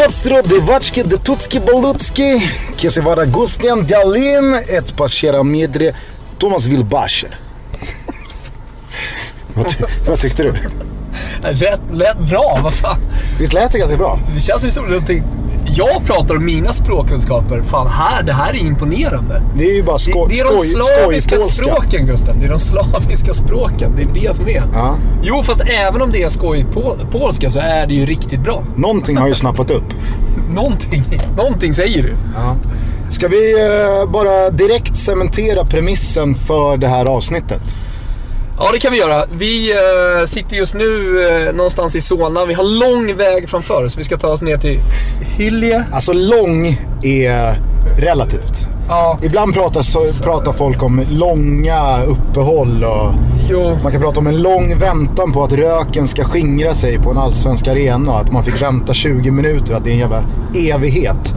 Mjostro, Devachki, Detutski, Balutski, Kesevara Gustian, Dialin, ett passera medre, Thomas Wilbacher. vad, ty vad tyckte du? Rätt, lät bra, vad fan. Visst lät det ganska bra? Det känns ju som någonting... Jag pratar om mina språkkunskaper. Fan, här, det här är imponerande. Det är ju bara sko det, det är de skoj, slaviska språken, Gusten. Det är de slaviska språken. Det är det som är. Ja. Jo, fast även om det är skojpolska så är det ju riktigt bra. Någonting har ju snappat upp. Någonting, någonting säger du. Ja. Ska vi eh, bara direkt cementera premissen för det här avsnittet? Ja, det kan vi göra. Vi eh, sitter just nu eh, någonstans i Solna. Vi har lång väg framför oss. Vi ska ta oss ner till Hyllie. Alltså lång är relativt. Ja, Ibland pratar, så, pratar folk om långa uppehåll och jo. man kan prata om en lång väntan på att röken ska skingra sig på en allsvensk arena. Att man fick vänta 20 minuter, att det är en jävla evighet.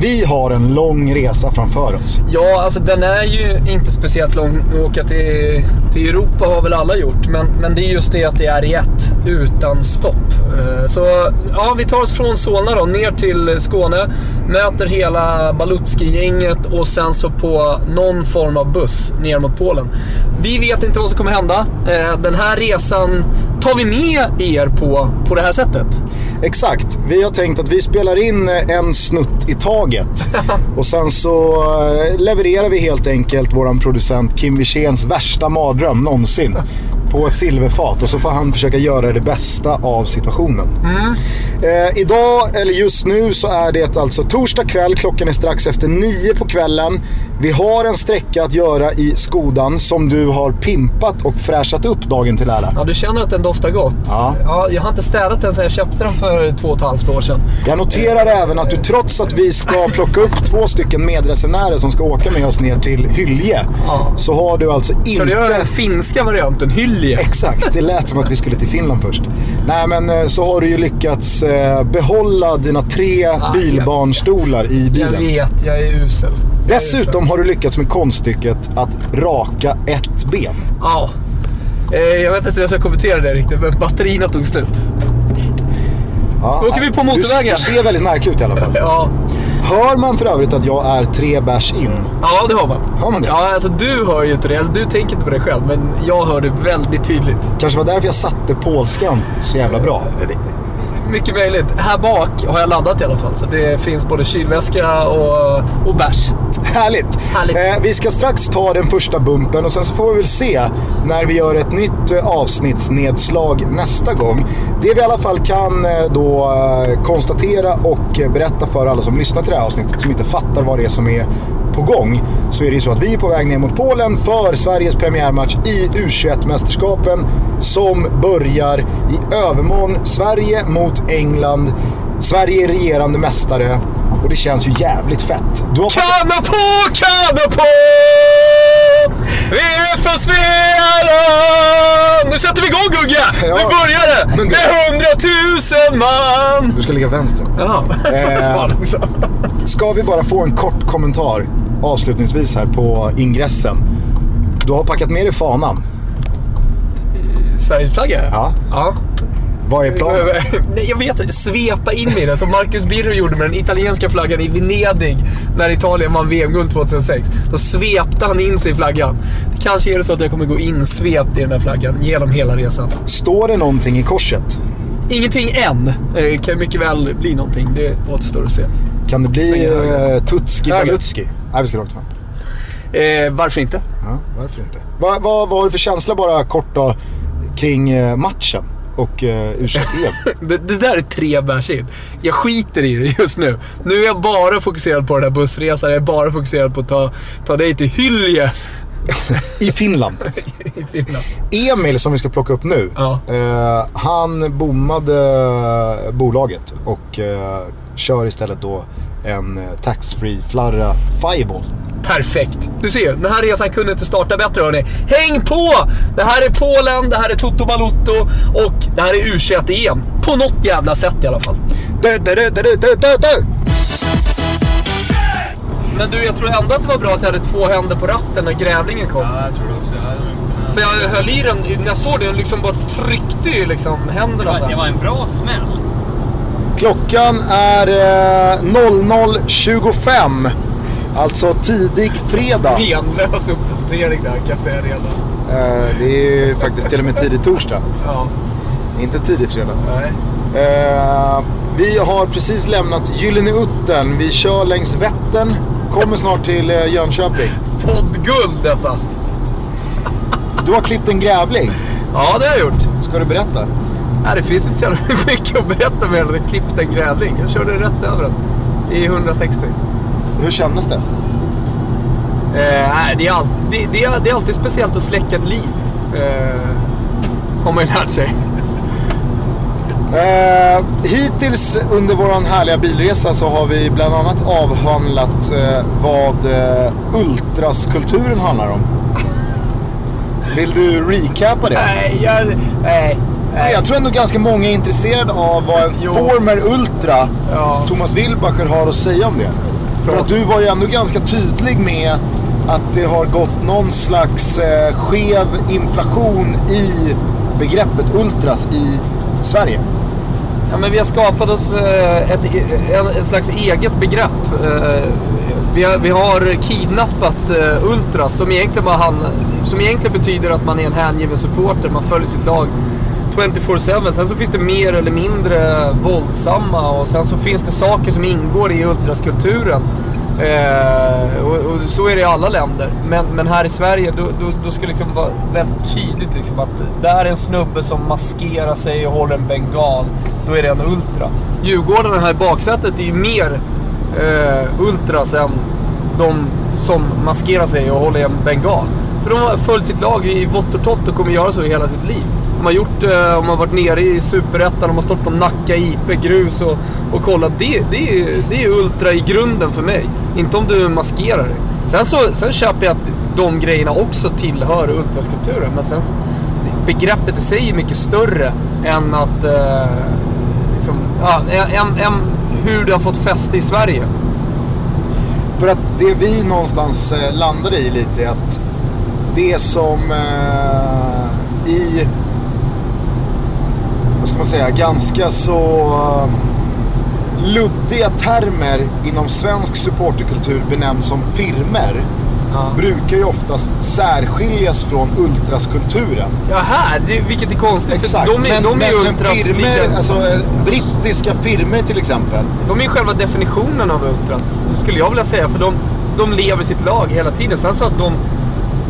Vi har en lång resa framför oss. Ja, alltså den är ju inte speciellt lång. Åka till, till Europa har väl alla gjort. Men, men det är just det att det är i ett, utan stopp. Eh, Så ja, vi tar oss från Solna då, ner till Skåne. Möter hela Balutski-gänget och sen så på någon form av buss ner mot Polen. Vi vet inte vad som kommer hända. Eh, Den här resan tar vi med er på, på det här sättet. Exakt. Vi har tänkt att vi spelar in en snutt i taget. Och sen så eh, levererar vi helt enkelt våran producent Kim Wirséns värsta mardröm någonsin. På ett silverfat och så får han försöka göra det bästa av situationen. Eh, idag, eller just nu, så är det alltså torsdag kväll. Klockan är strax efter nio på kvällen. Vi har en sträcka att göra i Skodan som du har pimpat och fräschat upp dagen till ära. Ja, du känner att den doftar gott. Ja. Ja, jag har inte städat den sedan jag köpte den för två och ett halvt år sedan. Jag noterar även att du trots att vi ska plocka upp två stycken medresenärer som ska åka med oss ner till Hylje. Ja. Så har du alltså Körde jag den inte... finska varianten, Hylje? Exakt, det lät som att vi skulle till Finland först. Nej men eh, så har du ju lyckats eh, behålla dina tre Ah, bilbarnstolar i Jag bilen. vet, jag är usel. Jag är usel. Dessutom har du lyckats med konststycket att raka ett ben. Ja. Eh, Jag vet inte hur jag ska kommentera det riktigt, men batterierna tog slut. Ja, Då åker vi på motorvägen. Du, du ser väldigt märklig ut i alla fall. Ja, Hör man för övrigt att jag är tre bärs in? ja det har man. Har man det? Ja, alltså du hör ju inte det. Du tänker inte på det själv, men jag hör det väldigt tydligt. Kanske var därför jag satte polskan så jävla bra. Mycket möjligt. Här bak har jag laddat i alla fall, så det finns både kylväska och, och bärs. Härligt! Härligt. Eh, vi ska strax ta den första bumpen och sen så får vi väl se när vi gör ett nytt eh, avsnittsnedslag nästa gång. Det vi i alla fall kan eh, då eh, konstatera och berätta för alla som lyssnar till det här avsnittet som inte fattar vad det är som är på gång. Så är det ju så att vi är på väg ner mot Polen för Sveriges premiärmatch i U21-mästerskapen som börjar i övermorgon. Sverige mot England. Sverige är regerande mästare och det känns ju jävligt fett. Du har Kanna på, kanna på! Vi är från Svealand! Nu sätter vi igång Gugge! Ja. Nu börjar det! Men du- Med hundratusen man! Du ska ligga vänster. Jaha. Eh. Ska vi bara få en kort kommentar avslutningsvis här på ingressen. Du har packat med dig fanan. Sverigesflagga? Ja. ja. Vad är planen? Nej, jag vet inte. Svepa in med den som Marcus Birro gjorde med den italienska flaggan i Venedig när Italien vann VM-guld 2006. Då svepte han in sig i flaggan. Kanske är det så att jag kommer gå insvept i den här flaggan genom hela resan. Står det någonting i korset? Ingenting än. Det kan mycket väl bli någonting. Det återstår att se. Kan det bli uh, Tutski. Balutski? Nej, vi ska rakt fram. Eh, varför inte? Ja, varför inte? Vad vad- vad har du för känsla bara kort då kring eh, matchen och uh, u Det, det där är tre bärs in. Jag skiter i det just nu. Nu är jag bara fokuserad på den här bussresan. Jag är bara fokuserad på att ta, ta dig till Hylje I Finland. i Finland. Emil som vi ska plocka upp nu. Ja. eh, han bommade bolaget och eh, kör istället då en eh, taxfree flarra Fireball. Perfekt. Du ser ju, den här resan kunde inte starta bättre hörni. Häng på! Det här är Polen, det här är Toto Balutto och det här är U21-EM. På något jävla sätt i alla fall. Du, du, du. Men du, jag tror ändå att det var bra att jag hade två händer på ratten när grävlingen kom. Ja, jag tror det också. För jag höll i den, när jag såg den, liksom bara tryckte ju liksom det, händerna så var, det var en bra smäll. Klockan är eh, 00.25. Alltså tidig fredag. Menlös uppdatering där kan jag säga redan. Eh, det är ju faktiskt till och med tidig torsdag. Ja, Inte tidig fredag. nej. Eh, vi har precis lämnat Gyllene Uttern. Vi kör längs Vättern. Kommer snart till eh, Jönköping. Poddguld detta. Du har klippt en grävling. Ja, det har jag gjort. Ska du berätta? Nej, det finns inte så jävla mycket att berätta mer än att jag klippte en grävling. Jag körde rätt över den. I 160. Hur kändes det? Eh, nej, det, är all, det, det, är, det är alltid speciellt att släcka ett liv. Eh, har man ju lärt sig. Eh, hittills under vår härliga bilresa så har vi bland annat avhandlat eh, vad eh, ultraskulturen handlar om. Vill du recapa det? Nej, jag, nej, nej. Jag tror ändå ganska många är intresserade av vad en Jo. former ultra, Ja. Thomas Wilbacher, har att säga om det. För att du var ju ändå ganska tydlig med att det har gått någon slags eh, skev inflation i begreppet ultras i Sverige. Ja, men vi har skapat oss eh, ett, ett, slags eget begrepp. Eh, vi har, vi har kidnappat eh, Ultras som egentligen, bara han, som egentligen betyder att man är en hängiven supporter, man följer sitt lag 24-7. Sen så finns det mer eller mindre våldsamma och sen så finns det saker som ingår i ultraskulturen. Eh, och, och så är det i alla länder. Men, men här i Sverige, då, då, då ska det liksom vara väldigt tydligt liksom att där är en snubbe som maskerar sig och håller en bengal. Då är det en ultra. Djurgården här i baksätet är ju mer eh, ultras än de som maskerar sig och håller en bengal. För de har följt sitt lag i vått och torrt och kommer göra så i hela sitt liv man har gjort eh, de har varit nere i Superettan, de har stått på Nacka, IP, grus och, och kollat. Det, det, är, det är ultra i grunden för mig. Inte om du maskerar dig. Sen, så, sen köper jag att de grejerna också tillhör ultraskulpturen. Men sen, begreppet i sig är mycket större än att... Eh, liksom, ja, än, en, hur det har fått fäste i Sverige. För att det vi någonstans eh, landade i lite är att det som eh, i, ska man säga, ganska så eh, luddiga termer inom svensk supporterkultur benämns som firmer Ja. brukar ju oftast särskiljas från ultraskulturen. Ja, här! Det, vilket är konstigt. Exakt, För de är, de är ju ultras firmer, alltså eh, brittiska firmer till exempel. De är ju själva definitionen av ultras, skulle jag vilja säga. För de, de lever sitt lag hela tiden. Sen så att de...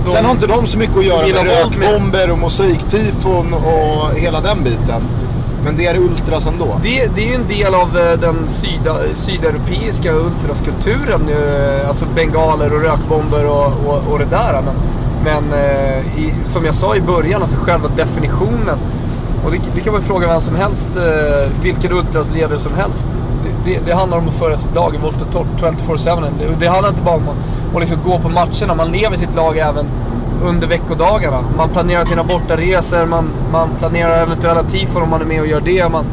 de Sen har inte de så mycket att göra med- rökbomber och mosaiktifon och hela den biten. Men det är ultras ändå. Det, det är ju en del av eh, den syda, sydeuropeiska ultraskulturen. Eh, alltså bengaler och rökbomber och, och, och det där. Men, men eh, i, som jag sa i början, alltså själva definitionen. Och det, det kan man fråga vem som helst, vilken ultrasledare som helst. Det, det, det handlar om att föra sitt lag i volt och torrt 24-7. Det, det handlar inte bara om att, att liksom gå på matcherna, man lever sitt lag även under veckodagarna. Man planerar sina bortaresor, man, man planerar eventuella tifon om man är med och gör det. Man,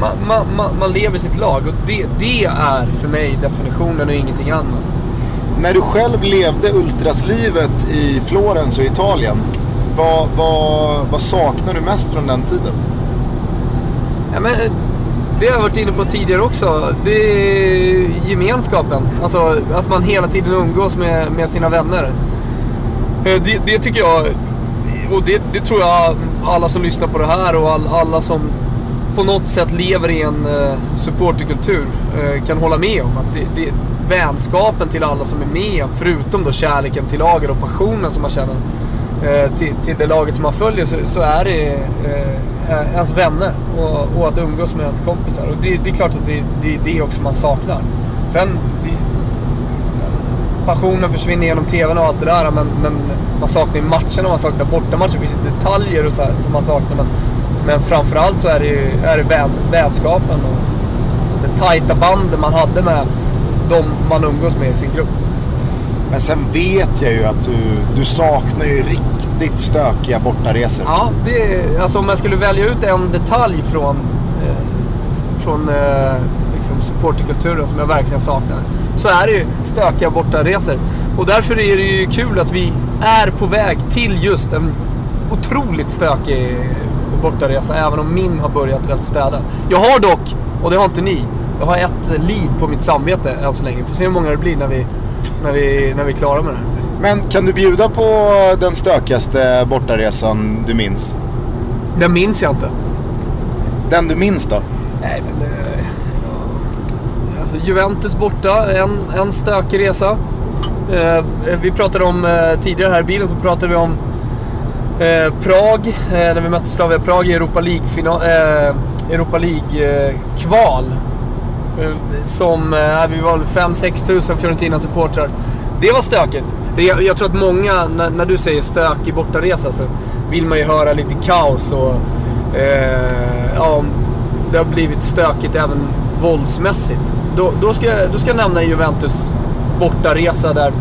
man, man, man, man lever sitt lag och det, det är för mig definitionen och ingenting annat. När du själv levde ultraslivet i Florens och Italien, vad, vad, vad saknar du mest från den tiden? Ja, men, det har jag varit inne på tidigare också. Det är gemenskapen. Alltså att man hela tiden umgås med, med sina vänner. Eh, det, det tycker jag, och det, det tror jag alla som lyssnar på det här och all, alla som på något sätt lever i en uh, supporterkultur uh, kan hålla med om. Att det, det, vänskapen till alla som är med, förutom då kärleken till laget och passionen som man känner uh, till, till det laget som man följer, så, så är det ens vänner och, och att umgås med ens kompisar. Och det, det är klart att det, det är det också man saknar. Sen, det, passionen försvinner genom TVn och allt det där. Men, men man saknar ju matcherna, man saknar bortamatcher. Det finns ju detaljer och så som man saknar. Men, men framförallt så är det ju är det vän, vänskapen och det tajta banden man hade med de man umgås med i sin grupp. Men sen vet jag ju att du, du saknar ju riktigt stökiga bortaresor. Ja, det, alltså om jag skulle välja ut en detalj från, eh, från eh, liksom supporterkulturen som jag verkligen saknar. Så är det ju stökiga bortaresor. Och därför är det ju kul att vi är på väg till just en otroligt stökig bortaresa. Även om min har börjat väldigt städad. Jag har dock, Och det har inte ni. Jag har ett liv på mitt samvete än så länge. Vi får se hur många det blir när vi, när vi, när vi är klara med det här. Men kan du bjuda på den stökigaste bortaresan du minns? Den minns jag inte. Den du minns då? Nej, men... Eh, alltså Juventus borta, en, en stökig resa. Eh, eh, vi pratade om, eh, tidigare här i bilen så pratade vi om eh, Prag, eh, när vi mötte Slavia Prag i Europa League-kval. Eh, Europa League-kval. Eh, eh, som, vi var 5-6 tusen Fiorentina-supportrar. Det var stökigt. Jag, jag tror att många, när, när, du säger stökig bortaresa så vill man ju höra lite kaos och ja, det har blivit stökigt även våldsmässigt. Då, då, ska, då ska jag nämna Juventus bortaresa där.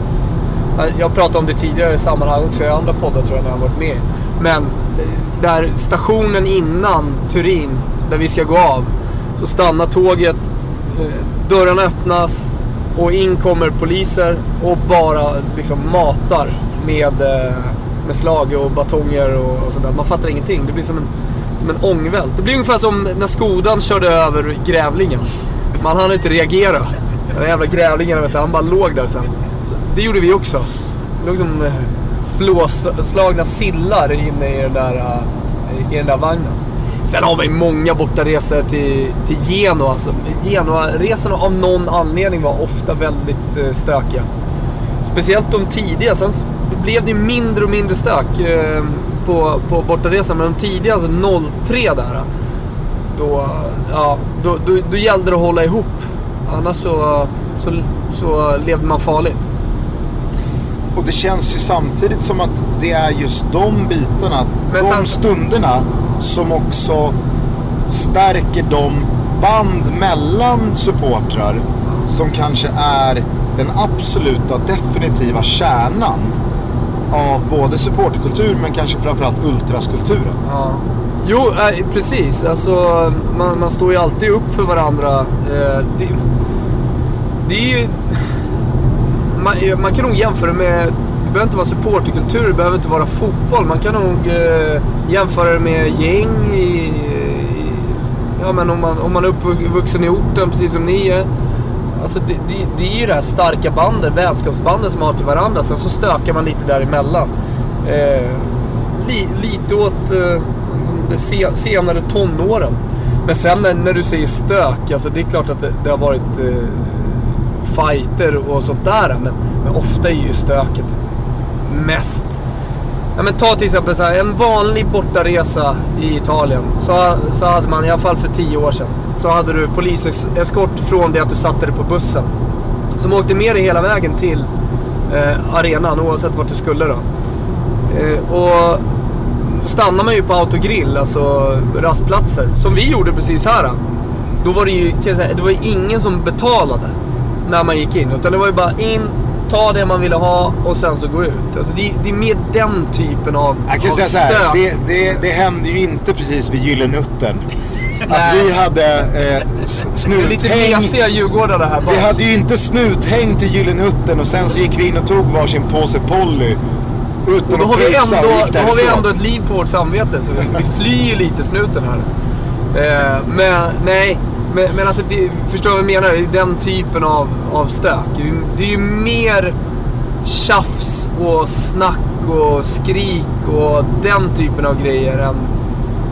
Eh, jag pratade om det tidigare i sammanhang också i andra poddar tror jag när jag har varit med. Men eh, där stationen innan Turin, där vi ska gå av, så stannar tåget, eh, dörrarna öppnas och in kommer poliser och bara liksom matar med, med slag och batonger och, och sådär. Man fattar ingenting. Det blir som en som en ångvält. Det blir ungefär som när Skodan körde över grävlingen. Man hann inte reagera. Den där jävla grävlingen, vet du, han bara låg där sen. Så det gjorde vi också. Det låg som eh, blåslagna sillar inne i den där, eh, i den där vagnen. Sen har vi många bortaresor till, till Genoa. Alltså, Genoa-resorna av någon anledning var ofta väldigt eh, stökiga. Speciellt de tidiga. Sen blev det mindre och mindre stök. På, på bortaresan, men de tidiga, alltså 03 där. Då, ja, då, då, då gällde det att hålla ihop. Annars så, så, så levde man farligt. Och det känns ju samtidigt som att det är just de bitarna, men de stunderna som också stärker de band mellan supportrar som kanske är den absoluta definitiva kärnan av både supporterkultur men kanske framförallt ultraskulturen. Ja. Jo, äh, precis. Alltså, man, man, står ju alltid upp för varandra. Eh, det, det, är ju... Man, eh, man, kan nog jämföra med... Det behöver inte vara supporterkultur, det behöver inte vara fotboll. Man kan nog eh, jämföra det med gäng i, i, Ja, men om man, om man är uppvuxen i orten, precis som ni är. Alltså det, det, det, är ju det här starka bandet, vänskapsbandet som man har till varandra. Sen så stökar man lite däremellan. Eh, li, lite åt eh, Eh, de senare tonåren. Men sen när, när, du säger stök, alltså det är klart att det, det har varit eh, fighter och sånt där. Men, men ofta är ju stöket mest Ja, men ta till exempel så här, en vanlig bortaresa i Italien. Så, så hade man, i alla fall för tio år sedan, så hade du poliseskort från det att du satte dig på bussen. Som åkte med dig hela vägen till eh, arenan oavsett vart du skulle då. Eh, och stannar man ju på autogrill, alltså rastplatser, som vi gjorde precis här. Då var det ju, säga, det var ju ingen som betalade när man gick in. Utan det var ju bara in, ta det man ville ha och sen så gå ut. Alltså det, det är mer den typen av Jag kan av säga så här, det, det, det hände ju inte precis vid Gyllenutten. Att vi hade eh, snuthäng. Lite mesiga djurgårdare här bara. Vi hade ju inte snuthäng till Gyllenutten och sen så gick vi in och tog varsin påse Polly. Utan och då har, vi ändå, då har vi ändå ett liv på vårt samvete så vi, vi flyr lite snuten här. Eh, men nej, men, men alltså, det, förstår du vad jag menar? Den typen av, av stök. Det är ju mer tjafs och snack och skrik och den typen av grejer än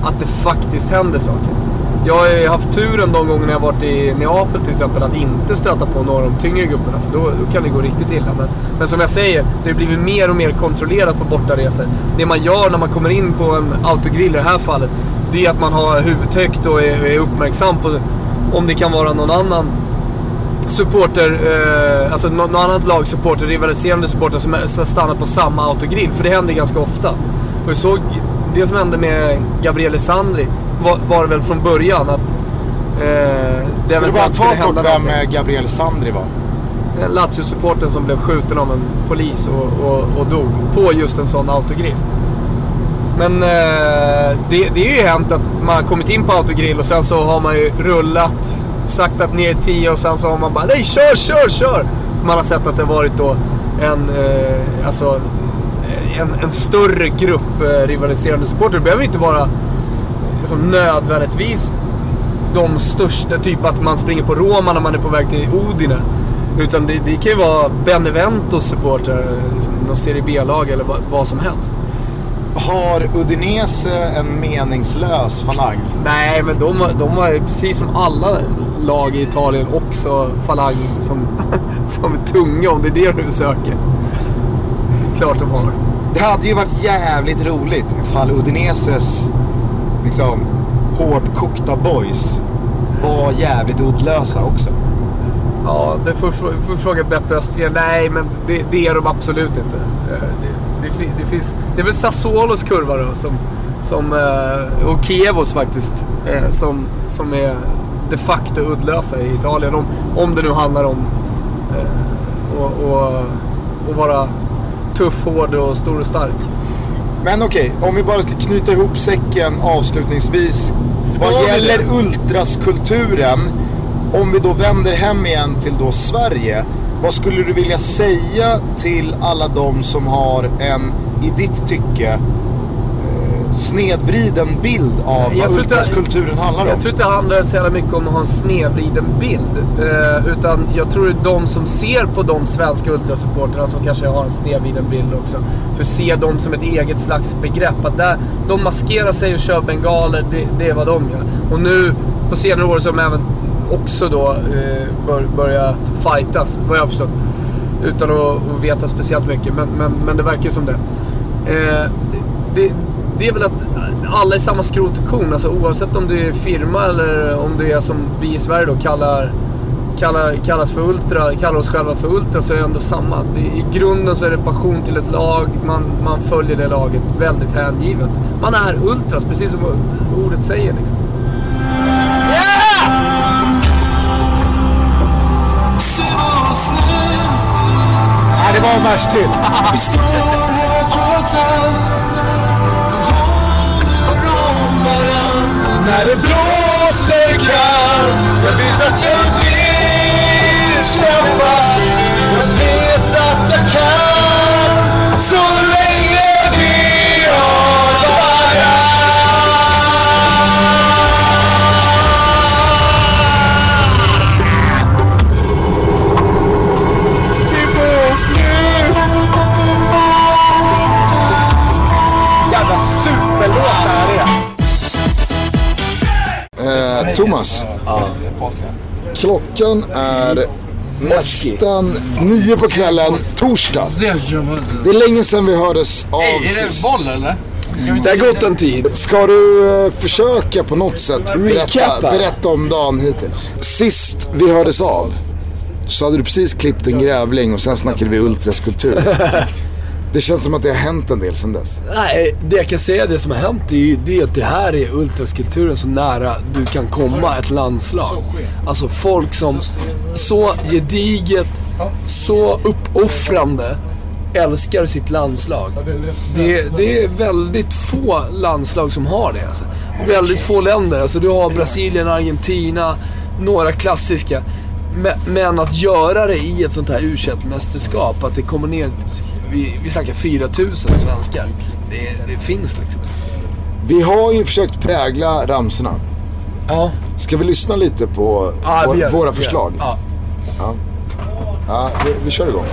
att det faktiskt händer saker. Jag har ju haft turen de gångerna jag varit i Neapel till exempel att inte stöta på några av de tyngre grupperna för då, då kan det gå riktigt illa. Men, men som jag säger, det har blivit mer och mer kontrollerat på bortaresor. Det man gör när man kommer in på en autogrill i det här fallet, det är att man har huvudet högt och är, är uppmärksam på om det kan vara någon annan supporter, eh, alltså något annat lag supporter, rivaliserande supporter som stannar på samma autogrill. För det händer ganska ofta. Och jag såg det som hände med Gabriele Sandri var, var väl från början att eh, det Ska du bara ta kort vem någonting. Gabriel Sandri var? Lazio-supporten som blev skjuten av en polis och, och, och dog på just en sån autogrill. Men eh, det, det är ju hänt att man har kommit in på autogrill och sen så har man ju rullat, saktat ner 10 och sen så har man bara nej kör, kör, kör! För man har sett att det varit då en, eh, alltså, en, en större grupp eh, rivaliserande supporter. Det behöver inte vara liksom, nödvändigtvis de största, typ att man springer på Roma när man är på väg till Udine. Utan det, det kan ju vara Beneventos supportrar, liksom, någon Serie B-lag eller vad, vad som helst. Har Udinese en meningslös falang? Nej, men de, de har ju precis som alla lag i Italien också falang som, som är tunga om det är det du söker. Klart de har. Det hade ju varit jävligt roligt ifall Udineses liksom hårdkokta boys var jävligt uddlösa också. Ja, det får, får, fråga Beppe Östergren. Nej, men det, det är de absolut inte. Eh, det, det, det, finns, det är väl Sassuolos kurva då, som, som, eh, och Kievos faktiskt, eh, som, som är de facto uddlösa i Italien. Om, om det nu handlar om att och, och vara tuff, hård och stor och stark. Men okej, om vi bara ska knyta ihop säcken avslutningsvis. Ska vad gäller det? ultraskulturen, om vi då vänder hem igen till då Sverige. Vad skulle du vilja säga till alla de som har en, i ditt tycke, snedvriden bild av Jag vad ultraskulturen handlar om? Jag tror inte det handlar så jävla mycket om att ha en snedvriden bild. Eh, utan jag tror är de som ser på de svenska ultrasupportrarna som kanske har en snedvriden bild också. För ser dem som ett eget slags begrepp. Att där, de maskerar sig och kör bengaler, det, det är vad de gör. Och nu på senare år så har de även också då eh, bör, börjat fightas, vad jag har förstått. Utan att, att veta speciellt mycket, men, men, men det verkar ju som det. Eh, det, det är väl att alla är samma skrot och korn. Alltså, oavsett om du är firma eller om du är som vi i Sverige då kallar, kallar, kallas för ultra, kallar oss själva för ultra så är det ändå samma. Det, I grunden så är det passion till ett lag, man, man följer det laget väldigt hängivet. Man är ultras, precis som ordet säger liksom. Nej, det var en vers till. När det blåser kallt Jag vet att jag vill kämpa. Klockan är nästan nio på kvällen, torsdag. Det är länge sedan vi hördes av Är det sist. boll eller? Det har gått en tid. Ska du eh, försöka på något sätt berätta, berätta om dagen hittills? Sist vi hördes av så hade du precis klippt en grävling och sen snackade vi ultraskulptur. Det känns som att det har hänt en del sedan dess. Nej, det jag kan säga, det som har hänt är ju det att det här är ultraskulpturen så nära du kan komma ett landslag. Alltså folk som så gediget, så uppoffrande älskar sitt landslag. Det, det är väldigt få landslag som har det. Alltså. Väldigt få länder. Alltså, du har Brasilien, Argentina, några klassiska. Men, men att göra det i ett sånt här u mästerskap att det kommer ner, vi, vi snackar 4000 svenskar. Det, det finns liksom. Vi har ju försökt prägla ramsorna. Ja, Ska vi lyssna lite på ja vår, gör våra förslag? det. Ja. Ja, vi, vi kör igång.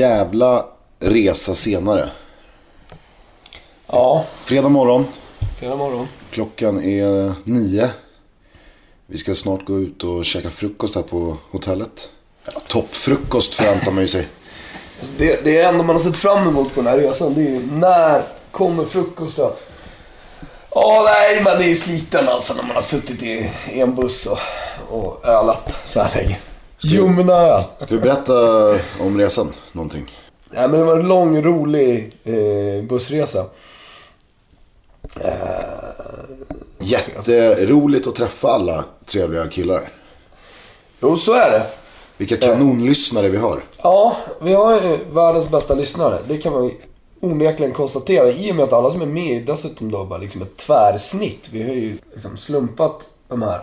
Jävla resa senare. ja, Fredag morgon. fredag morgon. Klockan är nio. Vi ska snart gå ut och käka frukost här på hotellet. Ja, toppfrukost förväntar man ju sig. Det, det är enda man har sett fram emot på den här resan. Det är ju när kommer frukosten? Ja, nej, man är ju sliten alltså när man har suttit i, i en buss och, och ölat så här länge. Ljumna öl. Ska du berätta om resan någonting? Nej, men det var en lång, rolig eh, bussresa. Jätteroligt att träffa alla trevliga killar. Jo, så är det. Vilka kanonlyssnare vi har. Ja, vi har ju världens bästa lyssnare. Det kan man onekligen konstatera. I och med att alla som är med dessutom då bara liksom ett tvärsnitt. Vi har ju liksom slumpat de här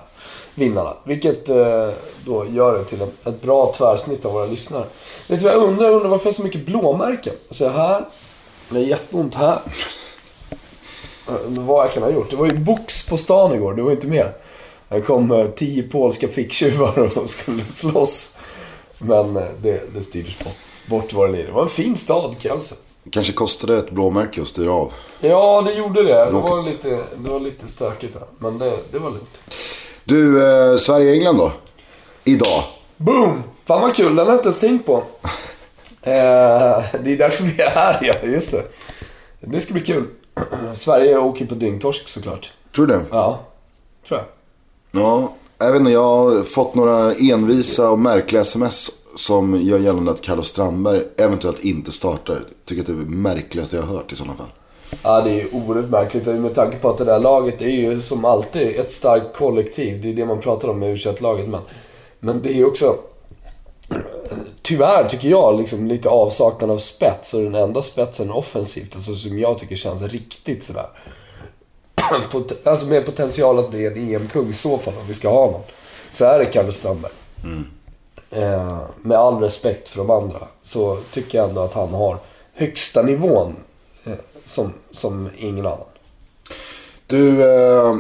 vinnarna. Vilket eh, då gör det till ett, ett bra tvärsnitt av våra lyssnare. Vet du vad jag undrar? Jag undrar varför det är så mycket blåmärken. Så här. Det är jätteont här. Undrar Vad jag kan ha gjort. Det var ju box på stan igår. Du var inte med. Det kom eh, tio polska ficktjuvar och skulle slåss. Men eh, det, det styrdes bort, bort vad det. Det var en fin stad, Kielce. Kanske kostade ett blåmärke att styra av. Ja, det gjorde det. Det var lite, det var lite stökigt där. Men det, det var lugnt. Du, eh, Sverige-England då? Idag. Boom! Fan vad kul, den har jag inte ens tänkt på. Eh, det är därför vi är här, ja. Just det. Det ska bli kul. Sverige åker på dyngtorsk såklart. Tror du det? Ja, tror jag. Ja, jag vet inte. Jag har fått några envisa och märkliga sms som gör gällande att Carlos Strandberg eventuellt inte startar. Tycker att det är det märkligaste jag har hört i sådana fall. Ja, det är ju oerhört märkligt med tanke på att det där laget är ju som alltid ett starkt kollektiv. Det är det man pratar om med u laget men, men det är ju också, tyvärr tycker jag, liksom lite avsaknad av spets. Och den enda spetsen offensivt, alltså som jag tycker känns riktigt sådär. Pot- alltså med potential att bli en EM-kung i så fall, om vi ska ha någon. Så är det Kalle Strandberg. Eh, med all respekt för de andra, så tycker jag ändå att han har högsta nivån som, som ingen annan. Du, eh,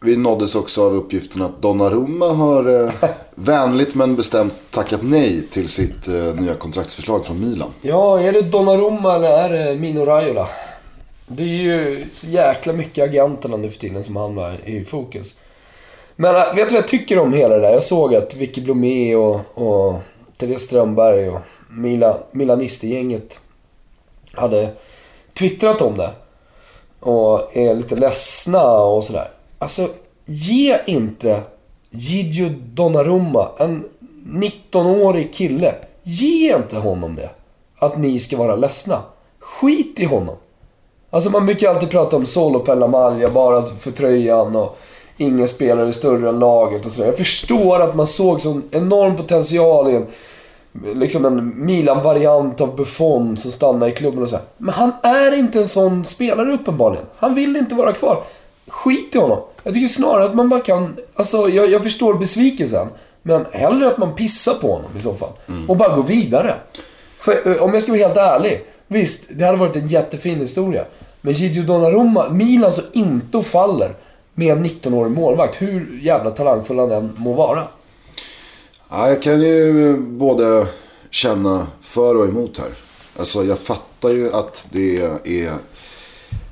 vi nåddes också av uppgiften att Donnarumma har eh, vänligt men bestämt tackat nej till sitt eh, nya kontraktsförslag från Milan. Ja, är det Donnarumma eller är det Mino Raiola? Det är ju så jäkla mycket agenterna nu för tiden som hamnar i fokus. Men äh, vet du vad jag tycker om hela det där? Jag såg att Vicky Blomé och, och Therese Strömberg och Mila, Milanistergänget hade twittrat om det. Och är lite ledsna och sådär. Alltså, ge inte Gigio Donnarumma, en 19-årig kille, ge inte honom det. Att ni ska vara ledsna. Skit i honom. Alltså man brukar alltid prata om solo per bara för tröjan och ingen spelare är större än laget och sådär. Jag förstår att man såg sån enorm potential i en, liksom en Milan-variant av Buffon som stannar i klubben och så här. Men han är inte en sån spelare uppenbarligen. Han vill inte vara kvar. Skit i honom. Jag tycker snarare att man bara kan... Alltså, jag, jag förstår besvikelsen. Men hellre att man pissar på honom i så fall. Och bara går vidare. För, eh, om jag ska vara helt ärlig. Visst, det hade varit en jättefin historia. Men Gigio Donnarumma, Milan står inte och faller med en 19-årig målvakt. Hur jävla talangfull han än må vara. Ja, jag kan ju både känna för och emot här. Alltså jag fattar ju att det är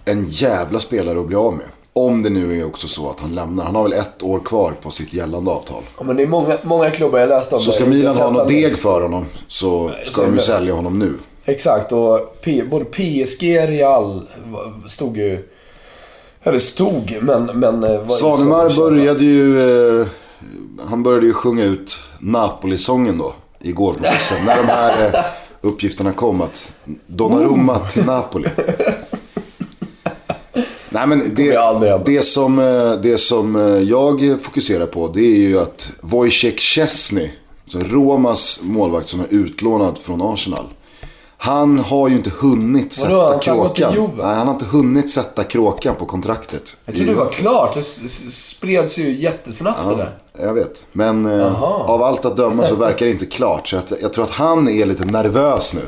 en jävla spelare att bli av med. Om det nu är också så att han lämnar. Han har väl ett år kvar på sitt gällande avtal. Ja, men det är många, många klubbar jag läste om. Så ska Milan ha något deg för honom så ska de ju sälja honom nu. Exakt, och P, både PSG Real stod ju... Eller stod, men... men eh, Svanemar började ju... Eh, han började ju sjunga ut Napoli-sången då. Igår på bussen. när de här eh, uppgifterna kom att Donnarumma till Napoli. Nej men det, det, som, eh, det som eh, jag fokuserar på det är ju att Wojciech Szczesny, Romas målvakt som är utlånad från Arsenal. Han har ju inte hunnit Vadå, sätta han kråkan. Nej, han har inte hunnit sätta kråkan på kontraktet. Jag trodde det var klart. Det spreds ju jättesnabbt det där. Jag vet. Men eh, av allt att döma så verkar det inte klart. Så att, jag tror att han är lite nervös nu.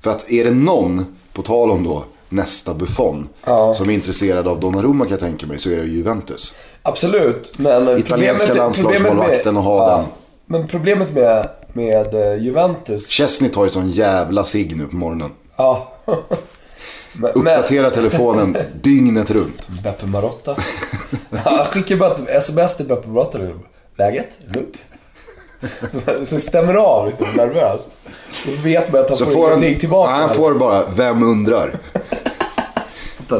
För att är det någon, på tal om då nästa Buffon, Ja. som är intresserad av Donnarumma kan jag tänka mig, så är det Juventus. Absolut, men... eh, Italienska landslagsmålvakten och ha den. Men problemet med, med eh, Juventus... Chesney tar ju sån jävla sig nu på morgonen. Ja. Men- Uppdatera telefonen dygnet runt. Beppe Marotta. Han skickar bara ett sms till Beppe Marotta nu. Läget? Lugnt. Så, så stämmer av liksom, nervöst. Då vet man att han Så får, ingenting tillbaka. Han får bara, vem undrar?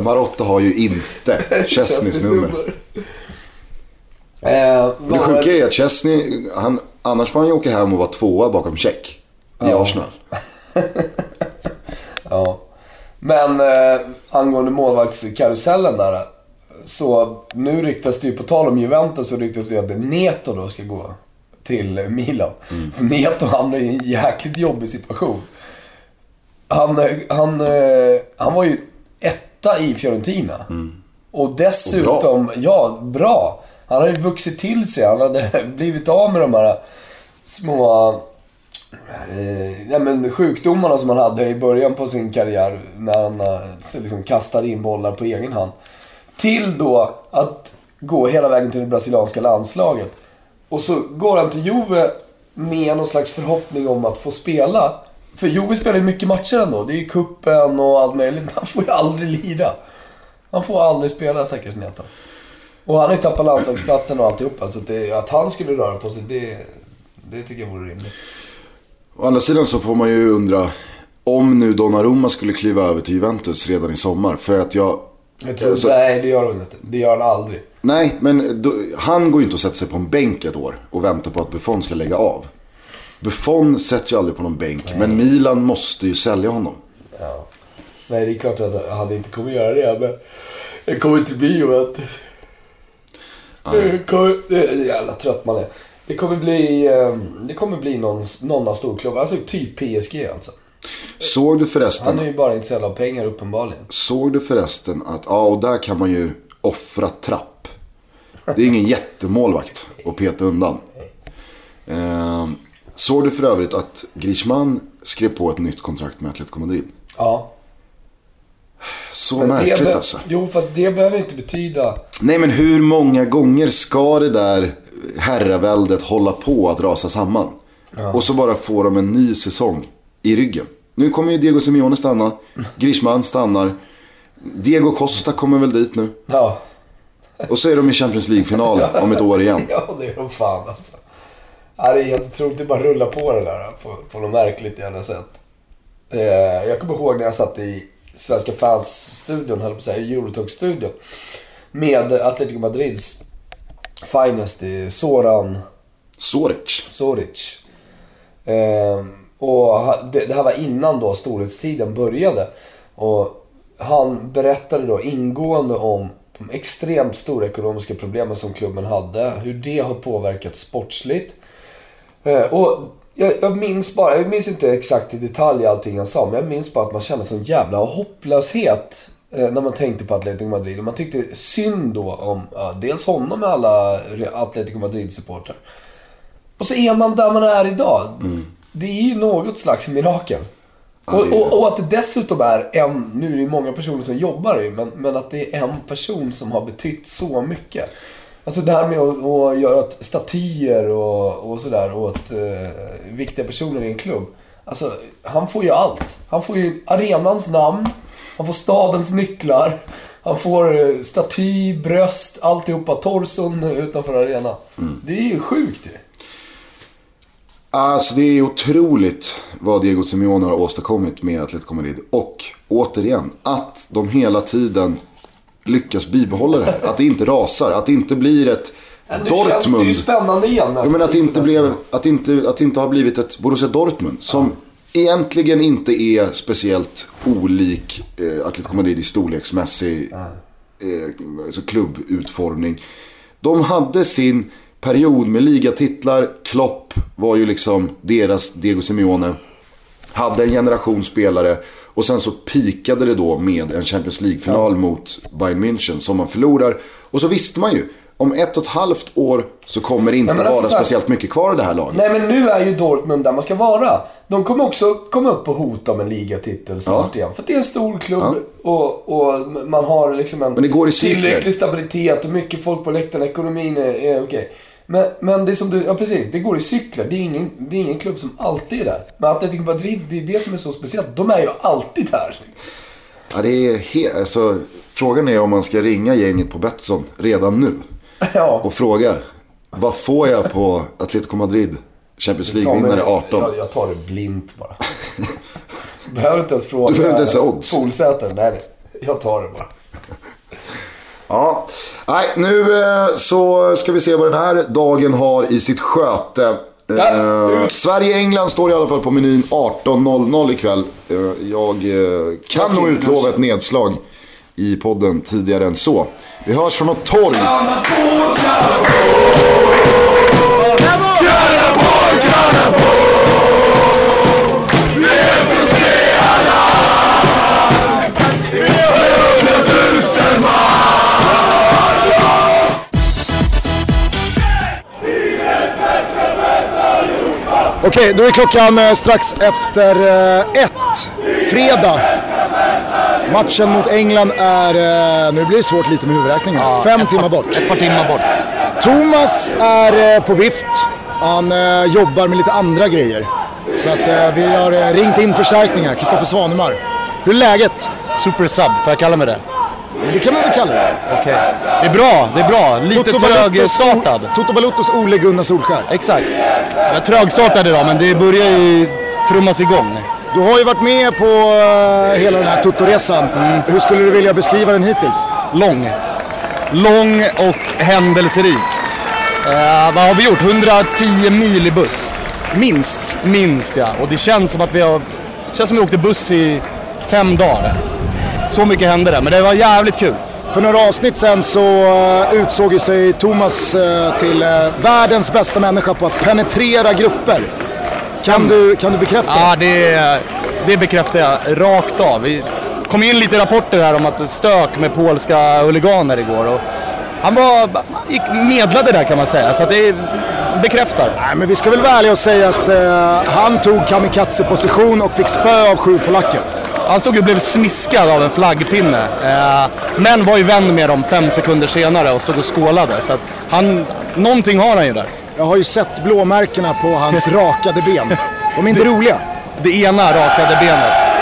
Marotta har ju inte Chesneys nummer. Eh, Men det sjuka är att Chesney, han, annars får han ju åka hem och vara tvåa bakom Check i Ja. Arsenal. Ja. Men eh, angående målvaktskarusellen där. Så nu ryktas det ju, på tal om Juventus, så ryktas det ju att Neto då ska gå till Milan. För Neto hamnade i en jäkligt jobbig situation. Han, eh, han, eh, han var ju etta i Fiorentina. Och dessutom, ja, bra. Han hade ju vuxit till sig. Han hade blivit av med de här små eh, ja, men sjukdomarna som han hade i början på sin karriär. När han eh, liksom kastade in bollar på egen hand. Till då att gå hela vägen till det brasilianska landslaget. Och så går han till Juve med någon slags förhoppning om att få spela. För Juve spelar ju mycket matcher ändå. Det är ju kuppen och allt möjligt. Men han får ju aldrig lira. Han får aldrig spela stackars Neto. Och han har ju tappat landslagsplatsen och alltihopa. Så att, det, att han skulle röra på sig, det, det tycker jag vore rimligt. Å andra sidan så får man ju undra om nu Donnarumma skulle kliva över till Juventus redan i sommar. För att jag... Jag tror, Alltså- nej, det gör han inte. Det gör han aldrig. Nej, men då, han går ju inte att sätta sig på en bänk ett år och vänta på att Buffon ska lägga av. Buffon sätts ju aldrig på någon bänk, men Milan måste ju sälja honom. Ja. Nej, det är klart att han inte kommer göra det. Men det kommer inte bli Juventus. Kommer, det är jävla trött man är. Det kommer bli, eh, det kommer bli någon, någon av storklubbarna. Alltså typ PSG alltså. Såg du Han förresten, är ju bara intresserad av pengar uppenbarligen. såg du förresten att, ja och där kan man ju offra trapp. Det är ingen jättemålvakt att peta undan. Ehm, såg du för övrigt att Griezmann skrev på ett nytt kontrakt med Atletico Madrid? Ja. Så Men märkligt alltså. Jo, fast det behöver inte betyda... Nej men hur många gånger ska det där herraväldet hålla på att rasa samman? Och så bara får de en ny säsong i ryggen. Nu kommer ju Diego Simeone stanna. Griezmann stannar. Diego Costa kommer väl dit nu. Ja. Och så är de i Champions League-final om ett år igen. Ja, det är de fan alltså. Ja, det är helt otroligt. Det bara rullar på det där på, på något märkligt jävla sätt. Eh, jag kommer ihåg när jag satt i Svenska fans-studion, höll på att säga, Eurotalk-studion. Med Atletico Madrids finest i Soran Soric. Soric. Eh, och det, det här var innan då storhetstiden började. Och han berättade då ingående om de extremt stora ekonomiska problemen som klubben hade. Hur det har påverkat sportsligt. Eh, och jag, jag minns bara, jag minns inte exakt i detalj allting han sa, men jag minns bara att man kände sån jävla hopplöshet när man tänkte på Atletico Madrid. Och man tyckte synd då om ja, dels honom med alla Atletico Madrid-supportrar. Och så är man där man är idag. Det är ju något slags mirakel. Och, och, och att det dessutom är en, nu är det många personer som jobbar i, men, men att det är en person som har betytt så mycket. Alltså det här med att, att göra statyer och, och sådär åt eh, viktiga personer i en klubb. Alltså, han får ju allt. Han får ju arenans namn, han får stadens nycklar, han får eh, staty, bröst, alltihopa, torson utanför arenan. Det är ju sjukt ju. Alltså det är otroligt vad Diego Simeone har åstadkommit med Atletico Madrid. Och återigen, att de hela tiden lyckas bibehålla det här. Att det inte rasar, att det inte blir ett Ja, nu känns det Dortmund. ju spännande igen Ja, nästan. men att det, inte blev, att, inte, att inte har blivit ett Borussia Dortmund. Som egentligen inte är speciellt olik eh, Atletico Madrid i storleksmässig eh, alltså klubbutformning. De hade sin period med ligatitlar. Klopp var ju liksom deras Diego Simeone. Hade en generation spelare. Och sen så pikade det då med en Champions League-final mot Bayern München som man förlorar. Och så visste man ju. Om ett och ett halvt år så kommer det inte Nej, men alltså vara så här- speciellt mycket kvar i det här laget. Nej men nu är ju Dortmund där man ska vara. De kommer också komma upp och hota om en ligatitel snart Ja. igen. För det är en stor klubb Ja. och, och man har liksom en Men det går i tillräcklig stabilitet och mycket folk på läktaren. Ekonomin är, är okej. Men, men det är som du, ja precis, det går i cykler. Det är, ingen, det är ingen klubb som alltid är där. Men Atletico Madrid, det är det som är så speciellt. De är ju alltid där. Ja, det är he- alltså, frågan är om man ska ringa gänget på Betsson redan nu. Ja. Och fråga. Vad får jag på Atletico Madrid Champions League-vinnare 18? Jag, jag tar det blint bara. behöver inte ens fråga. Du behöver inte ens odds. Polsäter. Nej, nej. Jag tar det bara. Ja, nej nu eh, så ska vi se vad den här dagen har i sitt sköte. Eh, Sverige-England står i alla fall på menyn 18.00 ikväll. Eh, jag eh, kan nog utlova ett nedslag i podden tidigare än så. Vi hörs från något torg. Okej, då är klockan eh, strax efter eh, ett. Fredag. Matchen mot England är, eh, nu blir det svårt lite med huvudräkningen, fem timmar bort. Ett par timmar bort. Thomas är eh, på vift. Han eh, jobbar med lite andra grejer. Så att vi har ringt in förstärkningar. Kristoffer Svanemar. Hur är läget? Super sub, får jag kalla mig det? Men det kan man väl kalla det? Okej. Det är bra, det är bra. Lite trögstartad. Toto Balottos Ole Gunnar Solskär. Exakt. Jag är trögstartad idag, men det börjar ju trummas igång. Du har ju varit med på eh, hela den här Toto-resan. Hur skulle du vilja beskriva den hittills? Lång. Lång och händelserik. Eh, vad har vi gjort? 110 mil i buss. Minst. Minst ja. Och det känns som att vi har... Det känns som att vi åkte buss i fem dagar. Så mycket hände där, men det var jävligt kul. För några avsnitt sen så eh, utsåg ju sig Thomas eh, till världens bästa människa på att penetrera grupper. Kan du, kan du bekräfta? Ja, det, det bekräftar jag rakt av. Vi kom in lite rapporter här om att stök med polska huliganer igår. Och han var, gick medlade där kan man säga, så det bekräftar. Nej, men vi ska väl vara ärliga och säga att eh, han tog kamikaze-position och fick spö av sju polacker. Han stod och blev smiskad av en flaggpinne. Eh, men var ju vän med dem fem sekunder senare och stod och skålade. Så att han, någonting har han ju där. Jag har ju sett blåmärkena på hans rakade ben. De är inte roliga. Det ena rakade benet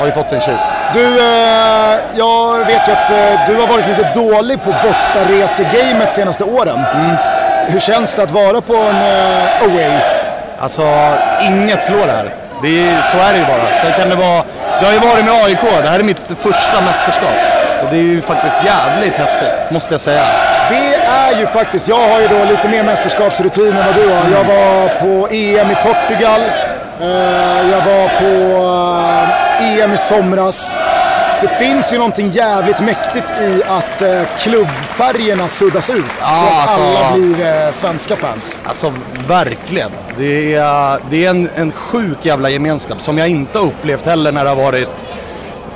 har ju fått sin kyss. Du, eh, jag vet ju att eh, du har varit lite dålig på bortaresegamet senaste åren. Hur känns det att vara på en eh, away? Alltså, inget slår det här. Det är, så är det ju bara. Sen kan det vara... Jag har ju varit med AIK. Det här är mitt första mästerskap. Och det är ju faktiskt jävligt häftigt, måste jag säga. Det är ju faktiskt, jag har ju då lite mer mästerskapsrutin än vad du har. Jag var på EM i Portugal. Eh, jag var på eh, EM i somras. Det finns ju någonting jävligt mäktigt i att eh, klubbfärgerna suddas ut. Ja, och att alltså- alla blir eh, svenska fans. Alltså, verkligen. Det är, det är en, en sjuk jävla gemenskap som jag inte upplevt heller när det har varit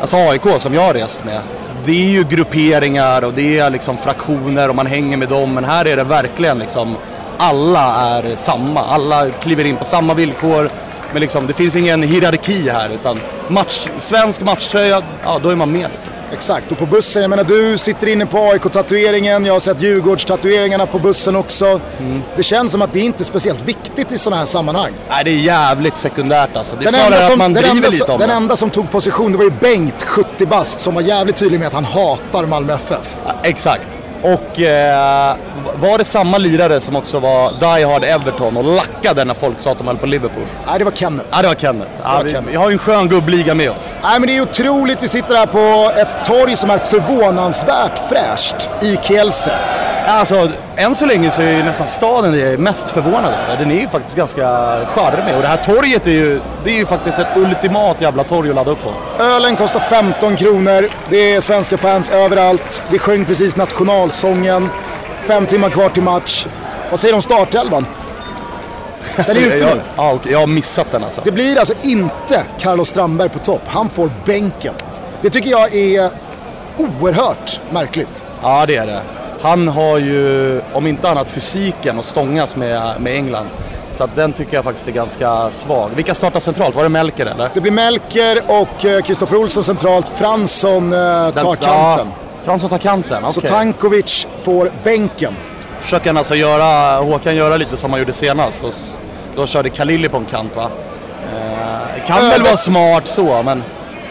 alltså AIK som jag har rest med. Det är ju grupperingar och det är liksom fraktioner och man hänger med dem. Men här är det verkligen liksom alla är samma. Alla kliver in på samma villkor. Men liksom, det finns ingen hierarki här utan match, svensk matchtröja, ja då är man med liksom. Exakt, och på bussen, jag menar du sitter inne på AIK-tatueringen, jag har sett Djurgårdstatueringarna på bussen också. Mm. Det känns som att det inte är speciellt viktigt i sådana här sammanhang. Nej det är jävligt sekundärt alltså. Det är Den snarare enda, att som, man driver enda, lite som, om den det. enda som tog position det var ju Bengt, 70 bast, som var jävligt tydlig med att han hatar Malmö FF. Ja, Exakt. Och eh, var det samma lirare som också var Die Hard Everton och lackade när folk sa att de höll på Liverpool? Nej, det var Kenneth. Ja, det var Kenneth. Ja, var vi, Kenneth. vi har ju en skön gubbliga med oss. Nej, men det är otroligt. Vi sitter här på ett torg som är förvånansvärt fräscht i Kielce. Alltså, än så länge så är ju nästan staden det jag är mest förvånad över. Den är ju faktiskt ganska charmig och det här torget är ju, det är ju faktiskt ett ultimat jävla torg att ladda upp på. Ölen kostar 15 kronor. Det är svenska fans överallt. Vi sjöng precis nationalsången. Fem timmar kvar till match. Vad säger du om startelvan? Den är ute jag, nu. ja, okej, jag har missat den alltså. Det blir alltså inte Carlos Strandberg på topp. Han får bänken. Det tycker jag är oerhört märkligt. Ja, det är det. Han har ju, om inte annat, fysiken att stångas med, med England. Så att den tycker jag faktiskt är ganska svag. Vilka startar centralt? Var det Melker eller? Det blir Melker och eh, Kristoffer Olsson centralt. Fransson eh, tar kanten. Ja, Fransson tar kanten, okej. Så Tankovic får bänken. Försöker han alltså göra, Håkan göra lite som han gjorde senast. Då, då körde Kalili på en kant va? Eh, kan väl Ödet. vara smart så, men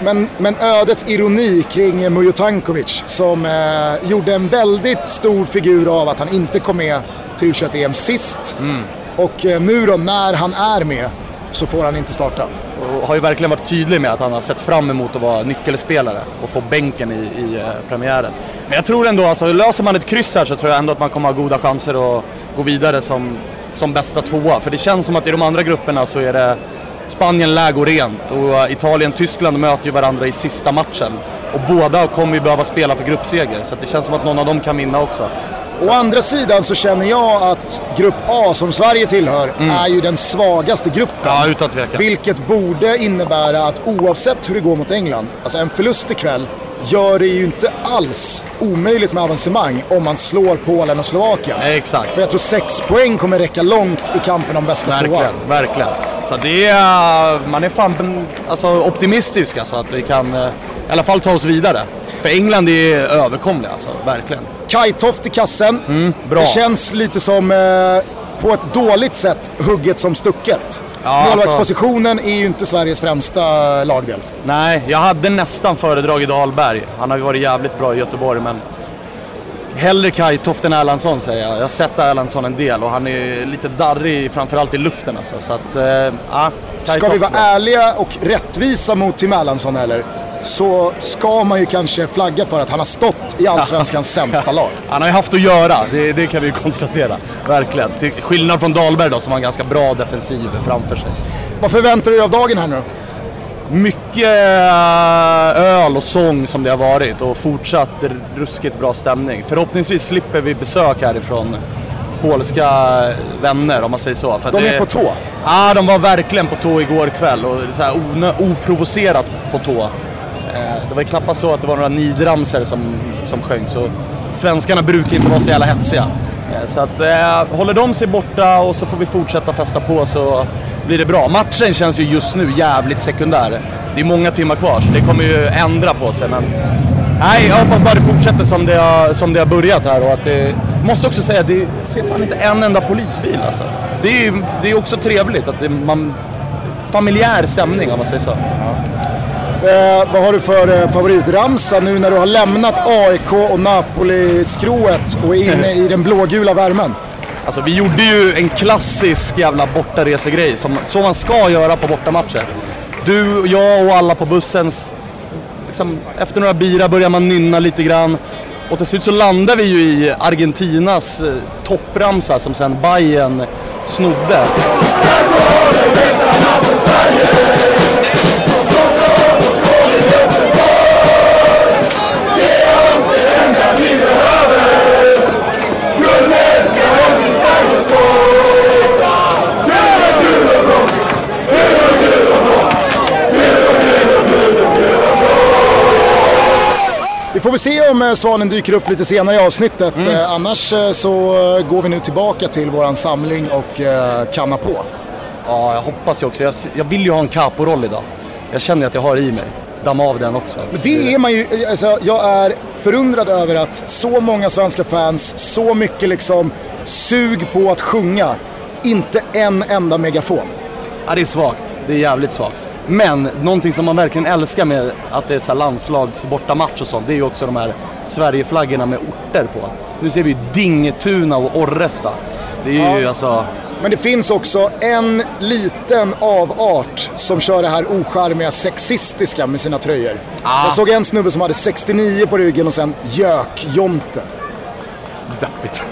Men, men ödets ironi kring Mujo Tankovic som eh, gjorde en väldigt stor figur av att han inte kom med till u em sist. Mm. Och eh, nu då när han är med så får han inte starta. och har ju verkligen varit tydlig med att han har sett fram emot att vara nyckelspelare och få bänken i, i eh, premiären. Men jag tror ändå, alltså, löser man ett kryss här så tror jag ändå att man kommer ha goda chanser att gå vidare som, som bästa tvåa. För det känns som att i de andra grupperna så är det Spanien lär gå rent och eh, Italien Tyskland möter ju varandra i sista matchen. Och båda kommer ju behöva spela för gruppseger så det känns som att någon av dem kan vinna också. Å andra sidan så känner jag att Grupp A, som Sverige tillhör, är ju den svagaste gruppen. Mm. Ja, utan tvekan. Vilket borde innebära att oavsett hur det går mot England, alltså en förlust ikväll gör det ju inte alls omöjligt med avancemang om man slår Polen och Slovakien. Exakt. För jag tror sex poäng kommer räcka långt i kampen om bästa tvåa. Verkligen, verkligen. Så det är, man är fan alltså, optimistisk alltså, att vi kan eh, i alla fall ta oss vidare. För England är överkomliga alltså, verkligen. Kajtoft i kassen. Mm, bra. Det känns lite som, eh, på ett dåligt sätt, hugget som stucket. Ja, Målvaktspositionen är ju inte Sveriges främsta lagdel. Nej, jag hade nästan föredragit Dahlberg. Han har ju varit jävligt bra i Göteborg, men hellre Kajtoft än Erlandsson säger jag. Jag har sett Erlandsson en del och han är lite darrig, framförallt i luften alltså. Så att, ja, Ska vi vara ärliga och rättvisa mot Tim Erlandsson eller? Så ska man ju kanske flagga för att han har stått i Allsvenskans sämsta lag. Han har ju haft att göra, det, det kan vi ju konstatera. Verkligen. Till skillnad från Dahlberg då, som har en ganska bra defensiv framför sig. Vad förväntar du dig av dagen här nu? Mycket eh, öl och sång som det har varit och fortsatt ruskigt bra stämning. Förhoppningsvis slipper vi besök härifrån polska vänner om man säger så. För De det, är på tå. Ja, de var verkligen på tå igår kväll och så här oprovocerat på tå. Det var ju knappast så att det var några nidramser som, som sjöng så svenskarna brukar inte vara så jävla hetsiga. Eh, så att eh, håller de sig borta och så får vi fortsätta festa på så blir det bra. Matchen känns ju just nu jävligt sekundär. Det är många timmar kvar så det kommer ju ändra på sig men Nej, jag hoppas bara det fortsätter som det har, som det har börjat här och att det... Måste också säga det ser fan inte en enda polisbil alltså. Det är ju det är också trevligt att det, man... Familjär stämning om man säger så. Ja. Eh, vad har du för eh, favoritramsa nu när du har lämnat AIK och Napoli-skrået och är inne i den blågula värmen? Alltså vi gjorde ju en klassisk jävla bortaresegrej som, som man ska göra på bortamatcher. Du, jag och alla på bussen, liksom, efter några bira börjar man nynna lite grann. Och till slut så landar vi ju i Argentinas eh, toppramsa som sen Bayern snodde. Får väl se om eh, Svanen dyker upp lite senare i avsnittet. Eh, annars eh, så går vi nu tillbaka till våran samling och kanna på. Ja, jag hoppas ju också. Jag, jag vill ju ha en capo-roll idag. Jag känner att jag har i mig. Damma av den också. Men det är man ju, alltså, jag är förundrad över att så många svenska fans, så mycket liksom sug på att sjunga, inte en enda megafon. Ja, det är svagt. Det är jävligt svagt. Men någonting som man verkligen älskar med att det är så här landslags bortamatch och sånt, det är ju också de här Sverigeflaggorna med orter på. Nu ser vi ju Dingetuna och Orresta. Det är ju Ja. alltså... Men det finns också en liten avart som kör det här ocharmiga sexistiska med sina tröjor. Ah. Jag såg en snubbe som hade 69 på ryggen och sen Gök-Jonte. Deppigt.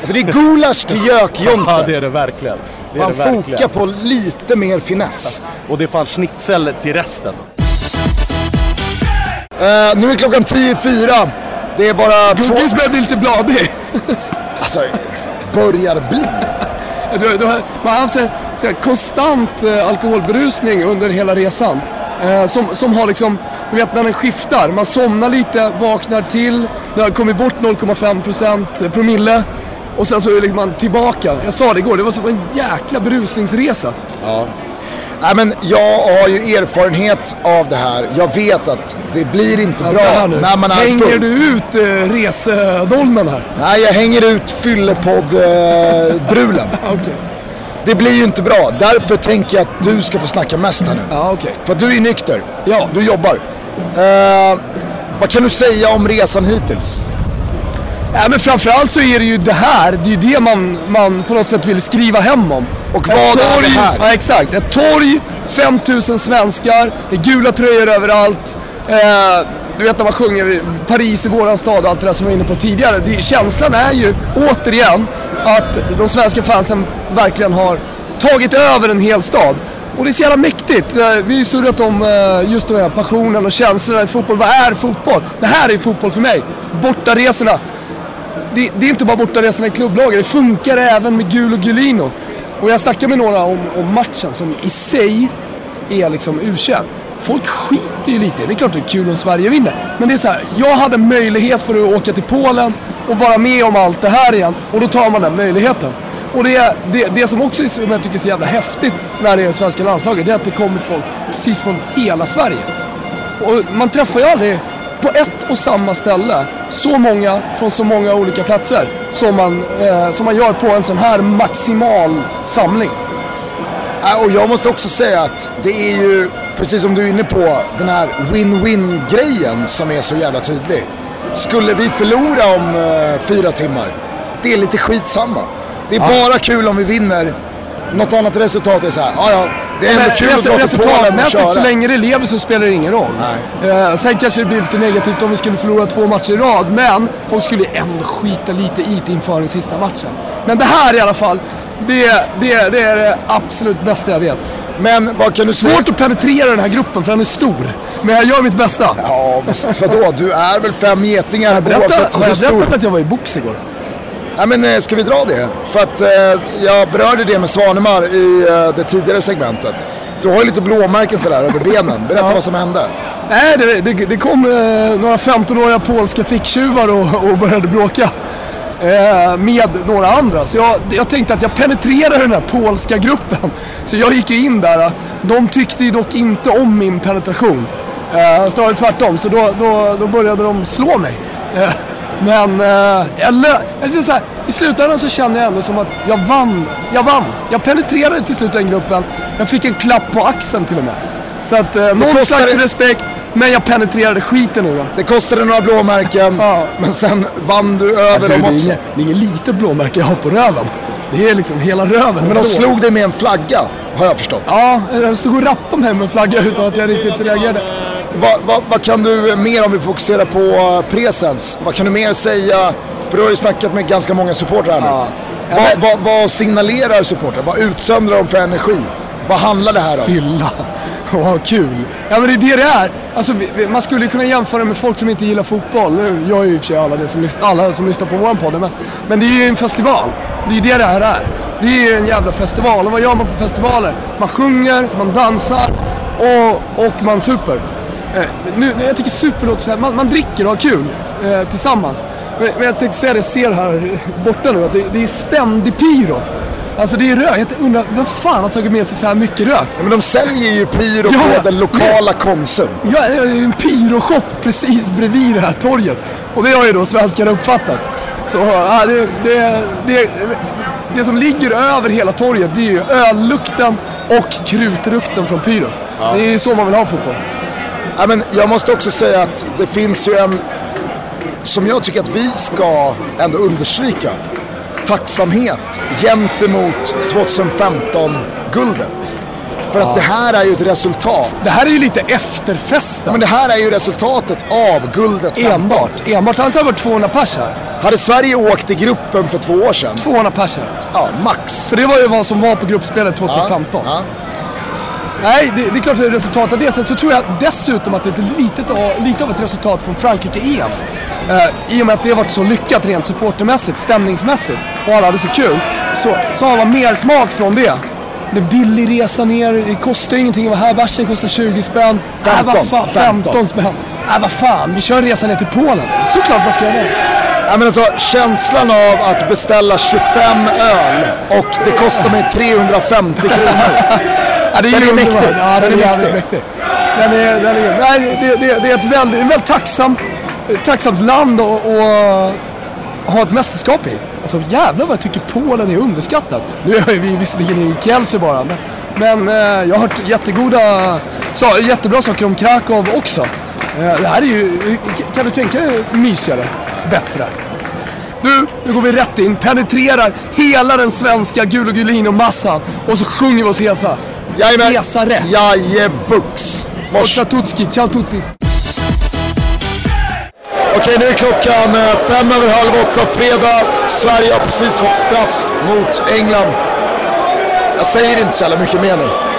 Alltså det är gulasch till Ja, Gök-Jonte. det är det verkligen. Det Man det på lite mer finess. Och det är fan schnitzel till resten. Eh, nu är klockan 10.04. Det är bara två... Godis börjar bli lite bladig. Alltså, börjar bli. Du, du har, man har haft en så här, konstant eh, alkoholberusning under hela resan. Eh, som, som har liksom, du vet när den skiftar. Man somnar lite, vaknar till, det har kommit bort 0,5% promille. Och sen så är liksom man tillbaka. Jag sa det igår, det var som en jäkla berusningsresa. Nej, men jag har ju erfarenhet av det här. Jag vet att det blir inte Ja, bra när man är Hänger full. du ut eh, resedolmen här? Nej, jag hänger ut fyllepodd-brulen. Okej. det blir ju inte bra. Därför tänker jag att du ska få snacka mest här nu. Ja, okej. För att du är nykter. Ja. Du jobbar. Eh, vad kan du säga om resan hittills? Ja, men framförallt så är det ju det här, det är ju det man, man på något sätt vill skriva hem om. Och vad är torg, det här? Ja, exakt. Ett torg, 5000 svenskar, det är gula tröjor överallt. Eh, du vet när man sjunger Paris är våran stad och allt det där som vi var inne på tidigare. Det, känslan är ju återigen att de svenska fansen verkligen har tagit över en hel stad. Och det är så jävla mäktigt. Eh, Vi har ju surrat om eh, just den här passionen och känslorna i fotboll. Vad är fotboll? Det här är fotboll för mig. Bortaresorna det, det är inte bara bortaresorna i klubblaget, det funkar även med Gul och Gulino. Och jag snackade med några om, om matchen som i sig är liksom u folk skiter ju lite i det. Det är klart det är kul om Sverige vinner. Men det är så här, jag hade möjlighet för att åka till Polen och vara med om allt det här igen. Och då tar man den möjligheten. Och det, det, det som också är, som jag tycker är så jävla häftigt när det är det svenska landslaget, det är att det kommer folk precis från hela Sverige. Och man träffar ju aldrig på ett och samma ställe så många från så många olika platser som man, eh, som man gör på en sån här maximal samling. Äh, Och jag måste också säga att det är ju, precis som du är inne på, den här win-win grejen som är så jävla tydlig. Skulle vi förlora om eh, fyra timmar, det är lite skitsamma. Det är bara kul om vi vinner. Något annat resultat är så här, ja ja, det är ändå kul att till Polen och Resultatmässigt, så länge det lever så spelar det ingen roll. Eh, sen kanske det blir lite negativt om vi skulle förlora två matcher i rad, men folk skulle ju ändå skita lite i det inför den sista matchen. Men det här i alla fall, det, det, det är det absolut bästa jag vet. Men vad kan du säga? Svårt att penetrera den här gruppen för den är stor. Men jag gör mitt bästa. Ja, visst vadå? Du är väl fem getingar Har jag berättat, har jag berättat att jag var i box igår? Ja, men eh, ska vi dra det? För att eh, jag berörde det med Svanemar i eh, det tidigare segmentet. Du har ju lite blåmärken sådär över benen. Berätta vad som hände. Nej, det, det, det kom eh, några 15-åriga polska ficktjuvar och, och började bråka. Eh, med några andra. Så jag, jag tänkte att jag penetrerade den här polska gruppen. Så jag gick ju in där. De tyckte ju dock inte om min penetration. Eh, snarare tvärtom. Så då, då, då började de slå mig. Men eh, jag jag så här, i slutändan så känner jag ändå som att jag vann. Jag vann. Jag penetrerade till slut den gruppen. Jag fick en klapp på axeln till och med. Så att eh, någon kostar slags respekt, men jag penetrerade skiten ur den. Det kostade några blåmärken, Ja. men sen vann du över Du, dem också. det är inget litet blåmärke jag har på röven. Det är liksom hela röven. Men de slog dig med en flagga, har jag förstått. Ja, jag stod och rappade med mig med en flagga utan att jag riktigt reagerade. Vad, vad, vad kan du mer, om vi fokuserar på uh, presens, vad kan du mer säga? För du har ju snackat med ganska många supportrar här nu. Ja. Ja, vad, men- vad, vad signalerar supportrar? Vad utsöndrar de för energi? Vad handlar det här om? Fylla. Vad kul. Ja men det är det det är. Alltså, man skulle kunna jämföra med folk som inte gillar fotboll. Nu gör ju i och för sig alla, det som, alla som lyssnar på vår podd. Men, men det är ju en festival. Det är ju det det här är. Det är ju en jävla festival. Och vad gör man på festivaler? Man sjunger, man dansar och, och man super. Eh, nu, jag tycker super låter så här. Man, man dricker och har kul eh, tillsammans. Men, men jag tänkte säga det, jag ser här borta nu, att det, det är ständig pyro. Alltså det är rök. Jag undrar, vem fan har tagit med sig så här mycket rök? Ja, men de säljer ju pyro Ja, på den lokala Konsum. Ja, det är ju en pyroshop precis bredvid det här torget. Och det har ju då svenskarna uppfattat. Så ja, det, det, det, det som ligger över hela torget det är ju öllukten och krutrukten från pyrot. Det är ju så man vill ha fotboll. Ja, men jag måste också säga att det finns ju en, som jag tycker att vi ska ändå understryka, tacksamhet gentemot 2015-guldet. För att det här är ju ett resultat. Det här är ju lite efterfesten. Men det här är ju resultatet av guldet 15. enbart. Enbart. Annars hade det varit 200 pers här. Hade Sverige åkt i gruppen för två år sedan, 200 pers här. ja max. För det var ju vad som var på gruppspelet 2015. Ja. Nej, det, det är klart det är resultat av det. Sen så tror jag dessutom att det är litet, av- lite av ett resultat från Frankrike-EM. Eh, I och med att det har varit så lyckat rent supportermässigt, stämningsmässigt och alla hade så kul. Så, så har man mer smak från det. Det är billig resa ner, det kostar ingenting att vara här. Bärsen kostar 20 spänn. 15, Äh, fan, 15. 15 spänn. Äh, vad fan, vi kör resan ner till Polen. Såklart man ska göra det. Ja, men alltså, känslan av att beställa 25 öl och det kostar mig 350 kronor. Ja, det Den är ju mäktig. Ja, den, Den är mäktig. mäktig. Den är, den är, nej, det, det, det är ett väldigt, väldigt tacksamt, tacksamt land att ha ett mästerskap i. Alltså jävlar vad jag tycker Polen är underskattat. Nu är vi visserligen i Kielce bara, men, men eh, jag har hört jättegoda, så, jättebra saker om Krakow också. Eh, det här är ju, kan du tänka dig mysigare, bättre? Du, nu går vi rätt in, penetrerar hela den svenska gul och gulino-massan och så sjunger vi oss hesa. Jajamän. Resare. Jajebux. Forza Tutski, ciao tutti. Okej, nu är klockan eh, fem över halv åtta fredag. Sverige har precis fått straff mot England. Jag säger inte så jävla mycket mer nu.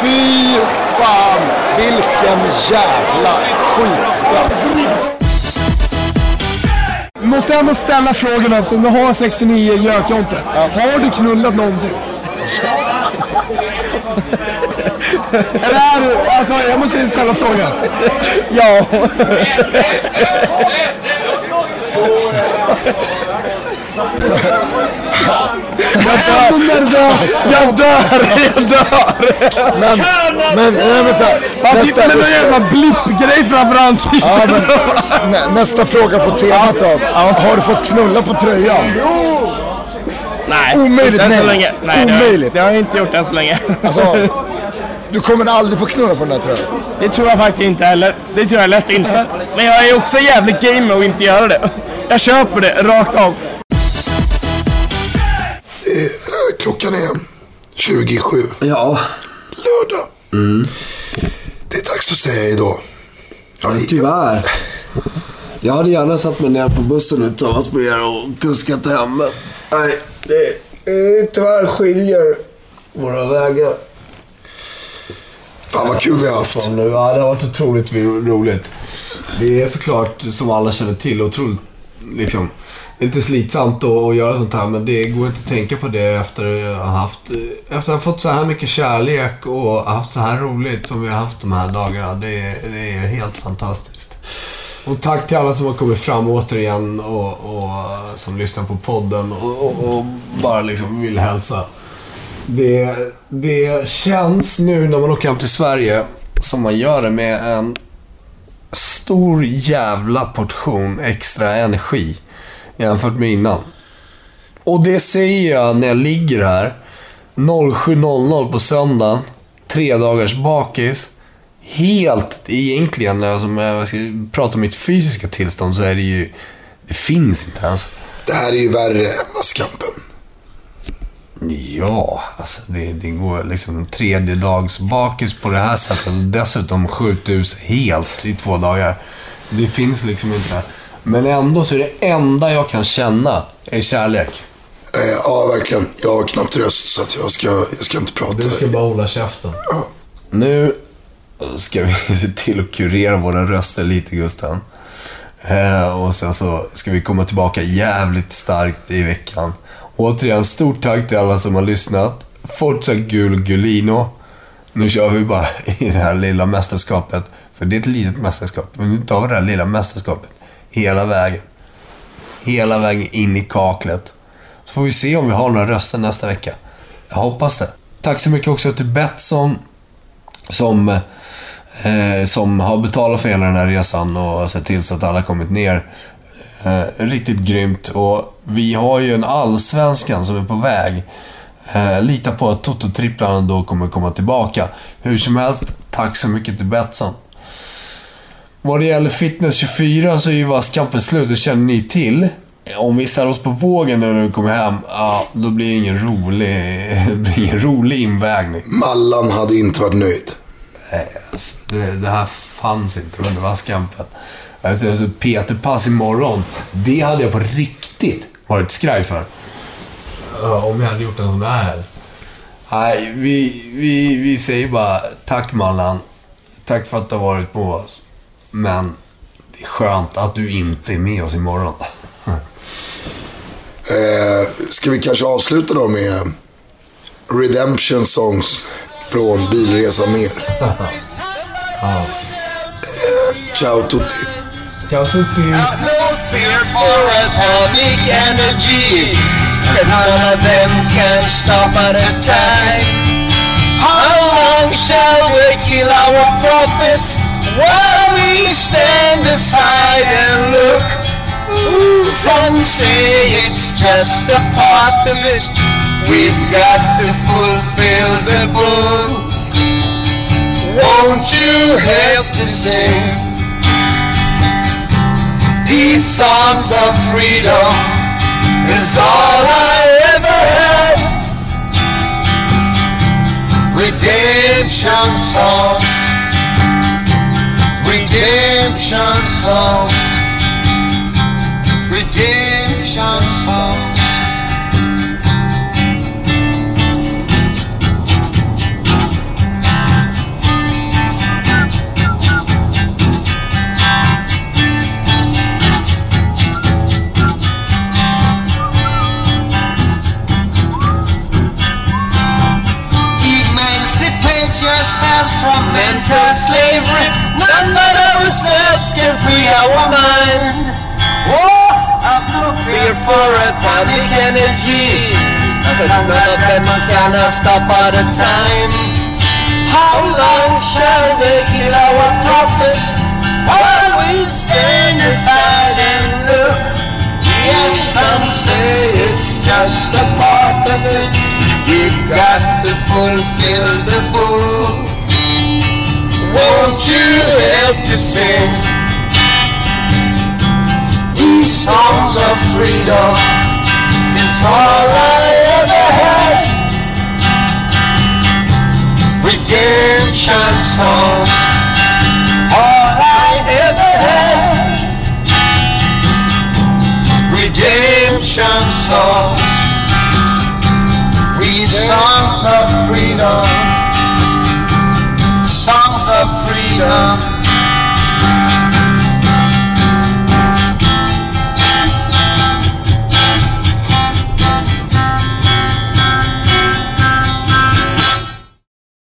Fy fan, vilken jävla skitstraff. Måste ändå ställa frågan eftersom du har 69 gökjonte. Har du knullat någonsin? Eller är du... Alltså, jag måste ställa frågan. Ja. Jag är så nervös. Jag dör! Jag dör! Men, men, nej, vänta. Han sitter med någon Nästa, jävla blippgrej framför ansiktet. ja, men, nä, nästa fråga på temat då. Har du fått knulla på tröjan? Nej, Omöjligt, inte nej. så länge. Nej, det har, Omöjligt. det har jag inte gjort än så länge. Alltså, du kommer aldrig få knulla på den där tröjan. Det tror jag faktiskt inte heller. Det tror jag lätt inte. Men jag är också jävligt game med att inte göra det. Jag köper det rakt av. Klockan är 27. Ja, Lördag. Det är dags att säga idag. Ja, tyvärr. Jag hade gärna satt mig ner på bussen nu tillsammans med er och kuskat hem. Men nej, det, eh, tyvärr skiljer våra vägar. Fan vad kul vi har haft. Nu, ja, det har varit otroligt roligt. Det är såklart, som alla känner till, otroligt liksom, lite slitsamt att, att göra sånt här. Men det går inte att tänka på det efter att ha haft, efter att ha fått så här mycket kärlek och haft så här roligt som vi har haft de här dagarna. Det, är- det är helt fantastiskt. Och tack till alla som har kommit fram återigen och, och som lyssnar på podden och, och, och bara liksom vill hälsa. Det, det känns nu när man åker hem till Sverige som man gör det med en stor jävla portion extra energi jämfört med innan. Och det säger jag när jag ligger här 07.00 på söndagen, tre dagars bakis. Helt egentligen, alltså, om jag ska prata om mitt fysiska tillstånd så är det ju, det finns inte ens. Det här är ju värre än masskampen. Ja, alltså det, det går liksom tredje dags bakis på det här sättet och dessutom skjuta ut sig helt i två dagar. Det finns liksom inte. Men ändå så är det enda jag kan känna är kärlek. Eh, ja, verkligen. Jag har knappt röst så att jag ska, jag ska inte prata. Du ska bara hålla käften. Nu ska vi se till att kurera våra röster lite, Gusten. Eh, och sen så ska vi komma tillbaka jävligt starkt i veckan. Återigen, stort tack till alla som har lyssnat. Forza Gul Gulino. Nu kör vi bara i det här lilla mästerskapet. För det är ett litet mästerskap. Men nu tar vi det här lilla mästerskapet hela vägen. Hela vägen in i kaklet. Så får vi se om vi har några röster nästa vecka. Jag hoppas det. Tack så mycket också till Betsson som, eh, som har betalat för hela den här resan och sett till så att alla kommit ner. Eh, riktigt grymt. Och vi har ju en allsvenskan som är på väg. Eh, lita på att Toto-tripplarna då kommer komma tillbaka. Hur som helst, tack så mycket till Betsson. Vad det gäller Fitness 24 så är ju vasskampen slut, det känner ni till. Om vi ställer oss på vågen när vi kommer hem, ja, då blir det ingen rolig, det blir ingen rolig invägning. Mallan hade inte varit nöjd. Nej, alltså, det, det här fanns inte under vasskampen. Alltså, Peter-pass imorgon, det hade jag på riktigt varit skraj för. Om jag hade gjort en sån här. Nej, vi, vi, vi säger bara tack Mallan. Tack för att du har varit på oss. Men det är skönt att du inte är med oss imorgon. Eh, ska vi kanske avsluta då med Redemption Songs från Bilresa Ner? eh, ciao tutti. Ciao tutti! no fear for atomic energy. Cause none of them can stop at a time. How long shall we kill our prophets while we stand aside and look? Some say it's just a part of it. We've got to fulfill the book. Won't you help to sing? These songs of freedom is all I ever had. Redemption songs, redemption songs, for atomic energy. Cause none of them can stop at a time. How long shall they kill our prophets? While we stand aside and look. Yes, some say it's just a part of it. You've got to fulfill the book. Won't you help to sing songs of freedom is all I ever had. Redemption songs, all I ever had. Redemption songs, we songs of freedom, songs of freedom.